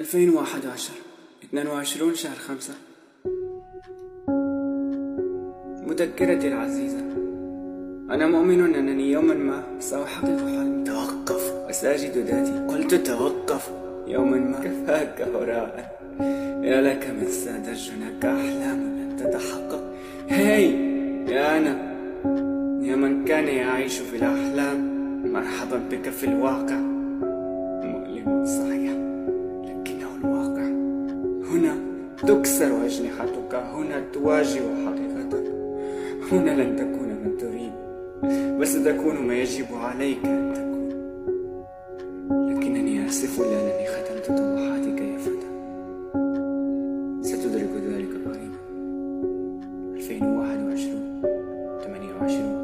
2011 22 شهر خمسة. مذكرتي العزيزة أنا مؤمن أنني يوما ما سأحقق حلمي. توقف. وسأجد ذاتي. قلت توقف. يوما ما. كفاك هراء يا لك من ساد جناك أحلام لن تتحقق. هاي يا أنا. يا من كان يعيش في الأحلام مرحبا بك في الواقع. هنا تكسر أجنحتك هنا تواجه حقيقتك. هنا لن تكون من تريد وستكون ما يجب عليك أن تكون. لكنني آسف لأنني ختمت طموحاتك يا فتى ستدرك ذلك قريبا. 2021 28